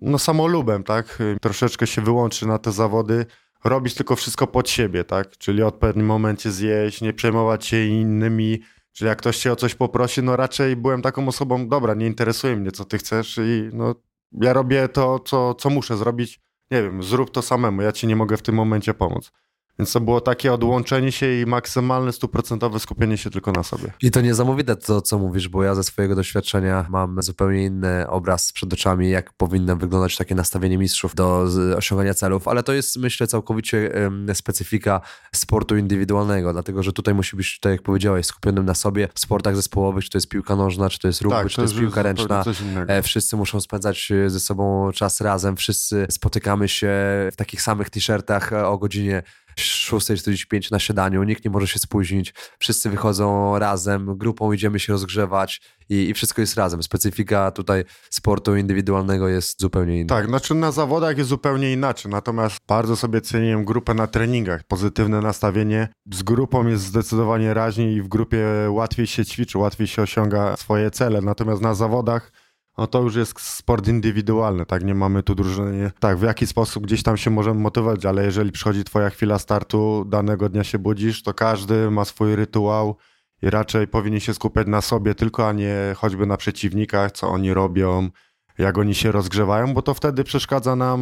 no samolubem, tak? Troszeczkę się wyłączy na te zawody, robić tylko wszystko pod siebie, tak? Czyli od pewnym momencie zjeść, nie przejmować się innymi, czyli jak ktoś cię o coś poprosi, no raczej byłem taką osobą, dobra, nie interesuje mnie, co ty chcesz i no ja robię to, co, co muszę zrobić, nie wiem, zrób to samemu, ja ci nie mogę w tym momencie pomóc. Więc to było takie odłączenie się i maksymalne stuprocentowe skupienie się tylko na sobie. I to niesamowite to, co mówisz, bo ja ze swojego doświadczenia mam zupełnie inny obraz przed oczami, jak powinno wyglądać takie nastawienie mistrzów do osiągania celów, ale to jest myślę całkowicie specyfika sportu indywidualnego, dlatego że tutaj musi być, tak jak powiedziałeś, skupionym na sobie. W sportach zespołowych, czy to jest piłka nożna, czy to jest rugby, tak, czy to jest piłka ręczna, e, wszyscy muszą spędzać e, ze sobą czas razem, wszyscy spotykamy się w takich samych t-shirtach e, o godzinie 6.45 na siadaniu, nikt nie może się spóźnić, wszyscy wychodzą razem, grupą idziemy się rozgrzewać i, i wszystko jest razem. Specyfika tutaj sportu indywidualnego jest zupełnie inna. Tak, znaczy na zawodach jest zupełnie inaczej, natomiast bardzo sobie ceniłem grupę na treningach, pozytywne nastawienie. Z grupą jest zdecydowanie raźniej i w grupie łatwiej się ćwiczy, łatwiej się osiąga swoje cele, natomiast na zawodach no to już jest sport indywidualny, tak? Nie mamy tu drużyny. Tak, w jaki sposób gdzieś tam się możemy motywować, ale jeżeli przychodzi twoja chwila startu, danego dnia się budzisz, to każdy ma swój rytuał i raczej powinien się skupiać na sobie tylko, a nie choćby na przeciwnikach, co oni robią, jak oni się rozgrzewają, bo to wtedy przeszkadza nam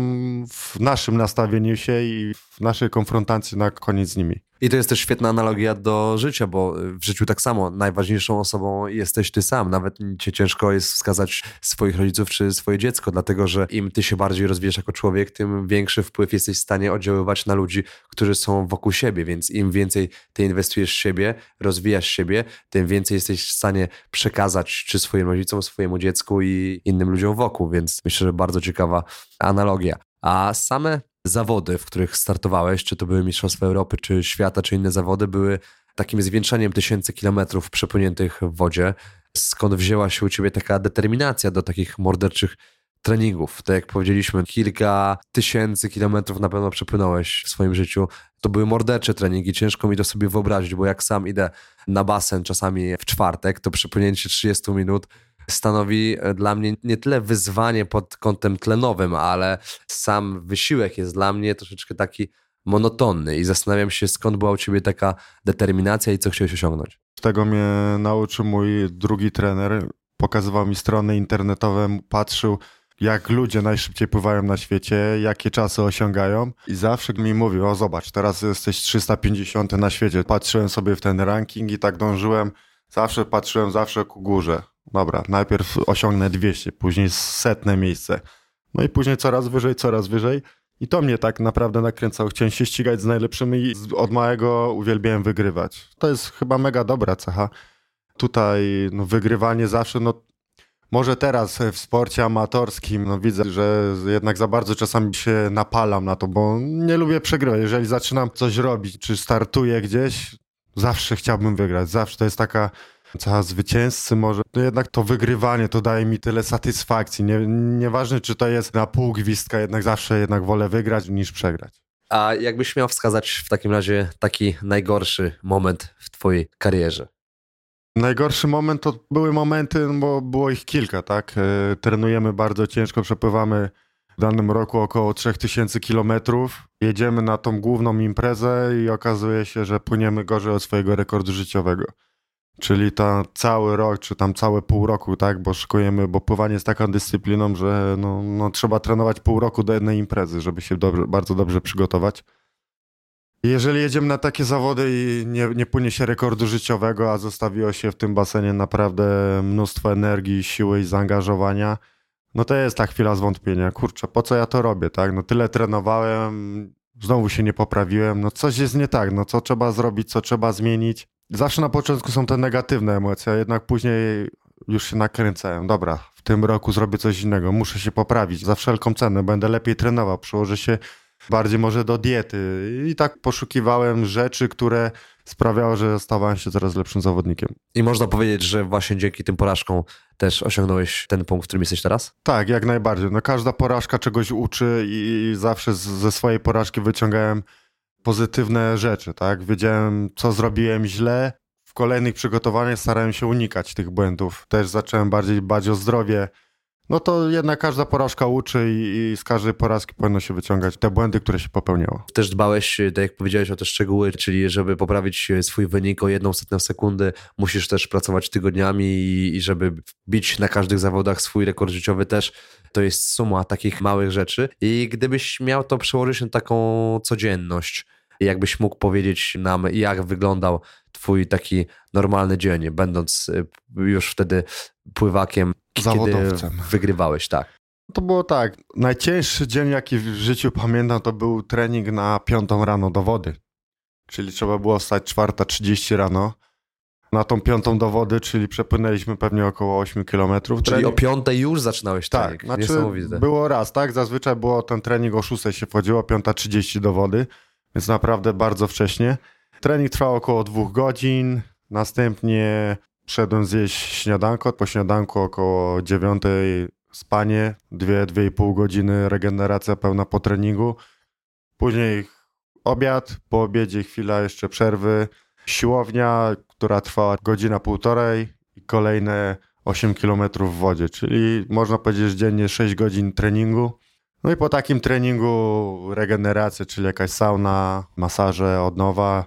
w naszym nastawieniu się i naszej konfrontacji na koniec z nimi. I to jest też świetna analogia do życia, bo w życiu tak samo najważniejszą osobą jesteś ty sam. Nawet cię ciężko jest wskazać swoich rodziców czy swoje dziecko, dlatego że im ty się bardziej rozwijasz jako człowiek, tym większy wpływ jesteś w stanie oddziaływać na ludzi, którzy są wokół siebie. Więc im więcej ty inwestujesz w siebie, rozwijasz siebie, tym więcej jesteś w stanie przekazać czy swoim rodzicom, swojemu dziecku i innym ludziom wokół. Więc myślę, że bardzo ciekawa analogia. A same zawody, w których startowałeś, czy to były Mistrzostwa Europy, czy świata, czy inne zawody, były takim zwieńczeniem tysięcy kilometrów przepłyniętych w wodzie. Skąd wzięła się u ciebie taka determinacja do takich morderczych treningów? Tak jak powiedzieliśmy, kilka tysięcy kilometrów na pewno przepłynąłeś w swoim życiu. To były mordercze treningi, ciężko mi to sobie wyobrazić, bo jak sam idę na basen czasami w czwartek, to przepłynięcie 30 minut stanowi e, dla mnie nie tyle wyzwanie pod kątem tlenowym, ale sam wysiłek jest dla mnie troszeczkę taki monotonny i zastanawiam się, skąd była u ciebie taka determinacja i co chciałeś osiągnąć. Tego mnie nauczył mój drugi trener. Pokazywał mi strony internetowe, patrzył, jak ludzie najszybciej pływają na świecie, jakie czasy osiągają. I zawsze mi mówił: O, zobacz, teraz jesteś 350 na świecie. Patrzyłem sobie w ten ranking i tak dążyłem. Zawsze patrzyłem zawsze ku górze. Dobra, najpierw osiągnę 200, później setne miejsce. No i później coraz wyżej, coraz wyżej. I to mnie tak naprawdę nakręcało. Chciałem się ścigać z najlepszymi i od małego uwielbiałem wygrywać. To jest chyba mega dobra cecha. Tutaj no, wygrywanie zawsze, no może teraz w sporcie amatorskim no, widzę, że jednak za bardzo czasami się napalam na to, bo nie lubię przegrywać. Jeżeli zaczynam coś robić, czy startuję gdzieś, zawsze chciałbym wygrać. Zawsze to jest taka cała zwycięzcy może, to jednak to wygrywanie to daje mi tyle satysfakcji. Nie, nieważne, czy to jest na pół gwizdka, jednak zawsze jednak wolę wygrać niż przegrać. A jakbyś miał wskazać w takim razie taki najgorszy moment w twojej karierze? Najgorszy moment to były momenty, no bo było ich kilka, tak? E, trenujemy bardzo ciężko, przepływamy w danym roku około 3000 kilometrów. Jedziemy na tą główną imprezę i okazuje się, że płyniemy gorzej od swojego rekordu życiowego. Czyli ta cały rok, czy tam całe pół roku, tak? Bo szykujemy, bo pływanie jest taką dyscypliną, że no, no, trzeba trenować pół roku do jednej imprezy, żeby się dobrze, bardzo dobrze przygotować. Jeżeli jedziemy na takie zawody i nie, nie płynie się rekordu życiowego, a zostawiło się w tym basenie naprawdę mnóstwo energii, siły i zaangażowania, no to jest ta chwila zwątpienia. Kurczę, po co ja to robię, tak? No tyle trenowałem, znowu się nie poprawiłem, no coś jest nie tak, no co trzeba zrobić, co trzeba zmienić. Zawsze na początku są te negatywne emocje, a jednak później już się nakręcałem. Dobra, w tym roku zrobię coś innego, muszę się poprawić za wszelką cenę, będę lepiej trenował, przyłożę się bardziej może do diety. I tak poszukiwałem rzeczy, które sprawiały, że stawałem się coraz lepszym zawodnikiem. I można powiedzieć, że właśnie dzięki tym porażkom też osiągnąłeś ten punkt, w którym jesteś teraz? Tak, jak najbardziej. No, każda porażka czegoś uczy i zawsze ze swojej porażki wyciągałem pozytywne rzeczy, tak? Wiedziałem, co zrobiłem źle. W kolejnych przygotowaniach starałem się unikać tych błędów. Też zacząłem bardziej dbać o zdrowie. No to jednak każda porażka uczy i, i, z każdej porażki powinno się wyciągać te błędy, które się popełniało. Też dbałeś, tak jak powiedziałeś, o te szczegóły, czyli żeby poprawić swój wynik o jedną setną sekundy, musisz też pracować tygodniami i, i żeby bić na każdych zawodach swój rekord życiowy też, to jest suma takich małych rzeczy. I gdybyś miał to przełożyć na taką codzienność, jakbyś mógł powiedzieć nam, jak wyglądał twój taki normalny dzień, będąc y, już wtedy pływakiem, Zawodowcem. kiedy wygrywałeś, tak? To było tak, najcięższy dzień, jaki w życiu pamiętam, to był trening na piątą rano do wody. Czyli trzeba było wstać 4.30 rano na tą piątą do wody, czyli przepłynęliśmy pewnie około 8 kilometrów. Czyli trening. o piątej już zaczynałeś trening. Tak, znaczy było raz, tak? Zazwyczaj było ten trening o 6 się wchodziło, 5.30 do wody. więc naprawdę bardzo wcześnie. Trening trwał około dwóch godzin, następnie szedłem zjeść śniadanko, po śniadanku około dziewiątej spanie, dwie, dwie i pół godziny regeneracja pełna po treningu. Później obiad, po obiedzie chwila jeszcze przerwy, siłownia, która trwała godzina półtorej i kolejne 8 km w wodzie, czyli można powiedzieć dziennie 6 godzin treningu. No i po takim treningu regeneracja, czyli jakaś sauna, masaże, odnowa,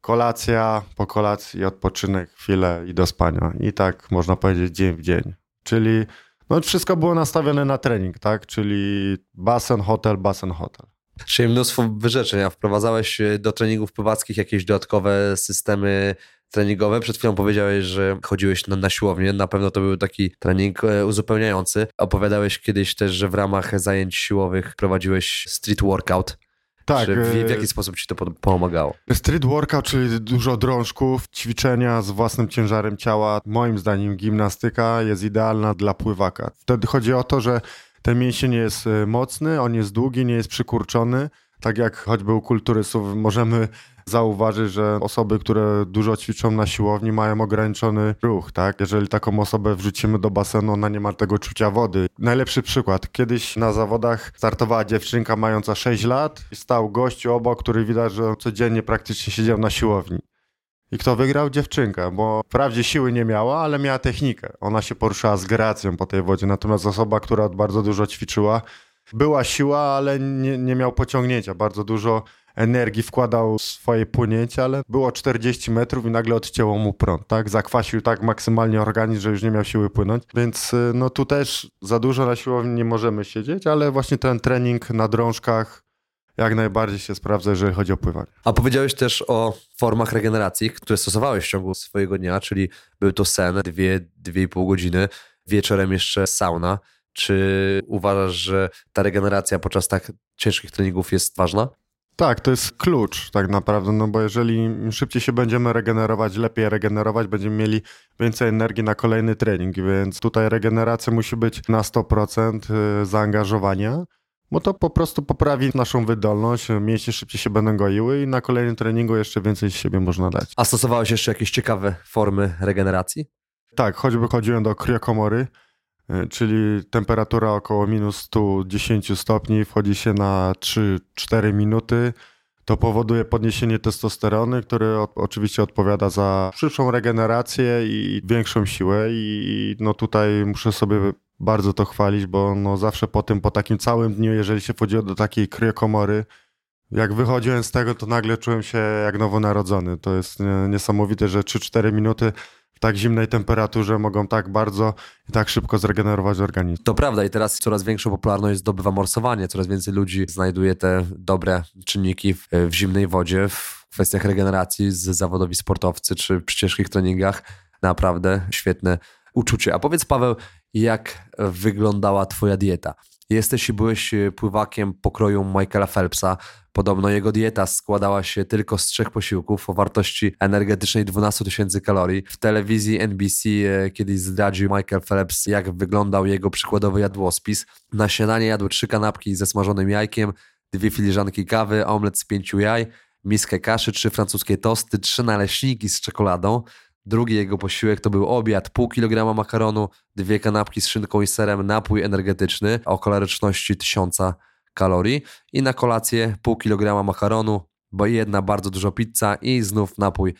kolacja, po kolacji odpoczynek, chwilę i do spania. I tak można powiedzieć dzień w dzień. Czyli no wszystko było nastawione na trening, tak? Czyli basen, hotel, basen, hotel. Czyli mnóstwo wyrzeczeń, a wprowadzałeś e, do treningów pływackich jakieś dodatkowe systemy treningowe. Przed chwilą powiedziałeś, że chodziłeś na, na siłownię, na pewno to był taki trening e, uzupełniający. Opowiadałeś kiedyś też, że w ramach zajęć siłowych prowadziłeś street workout. Tak. W, w e, jaki sposób ci to po- pomagało? Street workout, czyli dużo drążków, ćwiczenia z własnym ciężarem ciała. Moim zdaniem gimnastyka jest idealna dla pływaka. Wtedy chodzi o to, że ten mięsień jest e, mocny, on jest długi, nie jest przykurczony. Tak jak choćby u kulturystów możemy zauważyć, że osoby, które dużo ćwiczą na siłowni mają ograniczony ruch, tak? Jeżeli taką osobę wrzucimy do basenu, ona nie ma tego czucia wody. Najlepszy przykład. Kiedyś na zawodach startowała dziewczynka mająca 6 lat i stał gościu obok, który widać, że codziennie praktycznie siedział na siłowni. I kto wygrał? Dziewczynka, bo wprawdzie siły nie miała, ale miała technikę. Ona się poruszała z gracją po tej wodzie, natomiast osoba, która bardzo dużo ćwiczyła, była siła, ale nie, nie miał pociągnięcia. Bardzo dużo energii wkładał w swoje płynięcie, ale było 40 metrów i nagle odcięło mu prąd, tak? Zakwasił tak maksymalnie organizm, że już nie miał siły płynąć. Więc y, no tu też za dużo na siłowni nie możemy siedzieć, ale właśnie ten trening na drążkach jak najbardziej się sprawdza, jeżeli chodzi o pływanie. A powiedziałeś też o formach regeneracji, które stosowałeś w ciągu swojego dnia, czyli był to sen, dwie, dwie i pół godziny, wieczorem jeszcze sauna. Czy uważasz, że ta regeneracja podczas tak ciężkich treningów jest ważna? Tak, to jest klucz tak naprawdę, no bo jeżeli szybciej się będziemy regenerować, lepiej regenerować, będziemy mieli więcej energii na kolejny trening, więc tutaj regeneracja musi być na 100% y, zaangażowania, bo to po prostu poprawi naszą wydolność, mięśnie szybciej się będą goiły i na kolejnym treningu jeszcze więcej z siebie można dać. A stosowałeś jeszcze jakieś ciekawe formy regeneracji? Tak, choćby chodziłem do kriokomory, czyli temperatura około minus 110 stopni, wchodzi się na 3-4 minuty. To powoduje podniesienie testosterony, który o, oczywiście odpowiada za szybszą regenerację i większą siłę. I no tutaj muszę sobie bardzo to chwalić, bo no zawsze po tym, po takim całym dniu, jeżeli się wchodziło do takiej kriokomory, jak wychodziłem z tego, to nagle czułem się jak nowonarodzony. To jest nie- niesamowite, że 3-4 minuty w tak zimnej temperaturze mogą tak bardzo i tak szybko zregenerować organizm. To prawda i teraz coraz większą popularność zdobywa morsowanie. Coraz więcej ludzi znajduje te dobre czynniki w, w zimnej wodzie, w kwestiach regeneracji z zawodowi sportowcy czy przy ciężkich treningach. Naprawdę świetne uczucie. A powiedz Paweł, jak wyglądała twoja dieta? Jesteś i byłeś e, pływakiem pokroju Michaela Phelpsa. Podobno jego dieta składała się tylko z trzech posiłków o wartości energetycznej 12 tysięcy kalorii. W telewizji NBC e, kiedyś zdradził Michael Phelps, jak wyglądał jego przykładowy jadłospis. Na śniadanie jadł trzy kanapki ze smażonym jajkiem, dwie filiżanki kawy, omlet z pięciu jaj, miskę kaszy, trzy francuskie tosty, trzy naleśniki z czekoladą. Drugi jego posiłek to był obiad, pół kilograma makaronu, dwie kanapki z szynką i serem, napój energetyczny o kaloryczności 1000 kalorii i na kolację pół kilograma makaronu, bo jedna bardzo dużo pizza i znów napój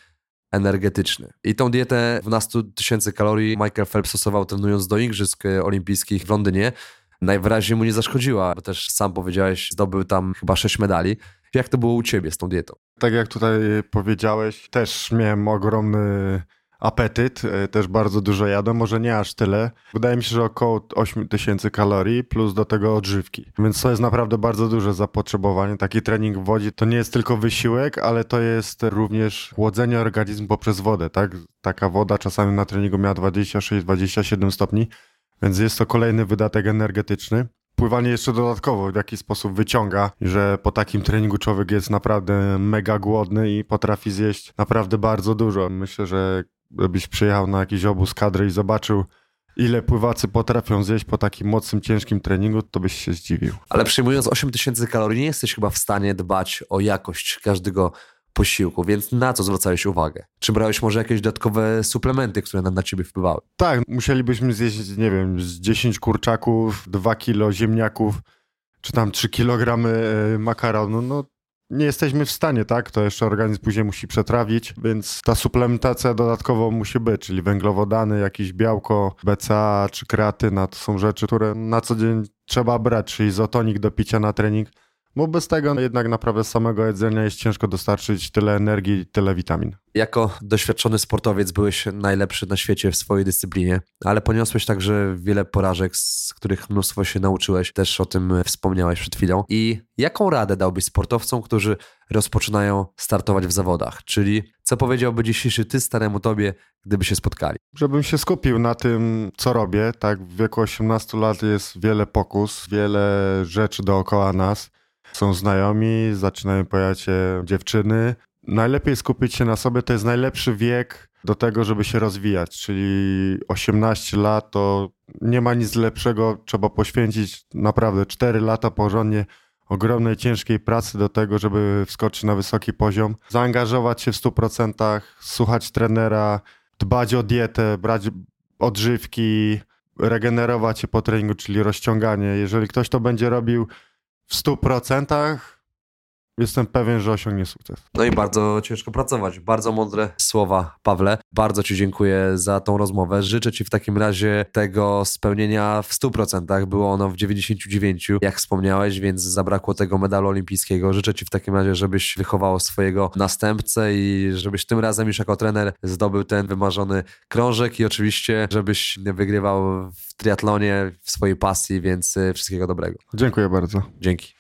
energetyczny. I tą dietę 12 tysięcy kalorii Michael Phelps stosował trenując do Igrzysk e, Olimpijskich w Londynie. Najwyraźniej mu nie zaszkodziła, bo też sam powiedziałeś, zdobył tam chyba 6 medali. Jak to było u ciebie z tą dietą? Tak jak tutaj powiedziałeś, też miałem ogromny apetyt, e, też bardzo dużo jadłem, może nie aż tyle. Wydaje mi się, że około 8 tysięcy kalorii plus do tego odżywki. Więc to jest naprawdę bardzo duże zapotrzebowanie. Taki trening w wodzie to nie jest tylko wysiłek, ale to jest również chłodzenie organizmu poprzez wodę, tak? Taka woda czasami na treningu miała 26-27 stopni, więc jest to kolejny wydatek energetyczny. Pływanie jeszcze dodatkowo w jakiś sposób wyciąga, że po takim treningu człowiek jest naprawdę mega głodny i potrafi zjeść naprawdę bardzo dużo. Myślę, że gdybyś przyjechał na jakiś obóz kadry i zobaczył, ile pływacy potrafią zjeść po takim mocnym, ciężkim treningu, to byś się zdziwił. Ale przyjmując 8000 kalorii, nie jesteś chyba w stanie dbać o jakość każdego posiłku, więc na co zwracałeś uwagę? Czy brałeś może jakieś dodatkowe suplementy, które nam na ciebie wpływały? Tak, musielibyśmy zjeść, nie wiem, z 10 kurczaków, 2 kilo ziemniaków, czy tam 3 kg makaronu, no nie jesteśmy w stanie, tak? To jeszcze organizm później musi przetrawić, więc ta suplementacja dodatkowo musi być, czyli węglowodany, jakieś białko, BCA czy kreatyna, to są rzeczy, które na co dzień trzeba brać, czyli izotonik do picia na trening, bo bez tego jednak naprawdę samego jedzenia jest ciężko dostarczyć tyle energii tyle witamin. Jako doświadczony sportowiec byłeś najlepszy na świecie w swojej dyscyplinie, ale poniosłeś także wiele porażek, z których mnóstwo się nauczyłeś. Też o tym wspomniałeś przed chwilą. I jaką radę dałbyś sportowcom, którzy rozpoczynają startować w zawodach? Czyli co powiedziałby dzisiejszy ty staremu tobie, gdyby się spotkali? Żebym się skupił na tym, co robię. Tak, w wieku 18 lat jest wiele pokus, wiele rzeczy dookoła nas są znajomi, zaczynają pojawiać się dziewczyny. Najlepiej skupić się na sobie, to jest najlepszy wiek do tego, żeby się rozwijać, czyli 18 lat to nie ma nic lepszego, trzeba poświęcić naprawdę 4 lata porządnie ogromnej, ciężkiej pracy do tego, żeby wskoczyć na wysoki poziom, zaangażować się w 100%, słuchać trenera, dbać o dietę, brać odżywki, regenerować się po treningu, czyli rozciąganie. Jeżeli ktoś to będzie robił w 100% jestem pewien, że osiągnie sukces. No i bardzo ciężko pracować. Bardzo mądre słowa, Pawle. Bardzo Ci dziękuję za tą rozmowę. Życzę Ci w takim razie tego spełnienia w 100%. Było ono w 99%, jak wspomniałeś, więc zabrakło tego medalu olimpijskiego. Życzę Ci w takim razie, żebyś wychował swojego następcę i żebyś tym razem już jako trener zdobył ten wymarzony krążek i oczywiście, żebyś wygrywał w triatlonie w swojej pasji, więc wszystkiego dobrego. Dziękuję bardzo. Dzięki.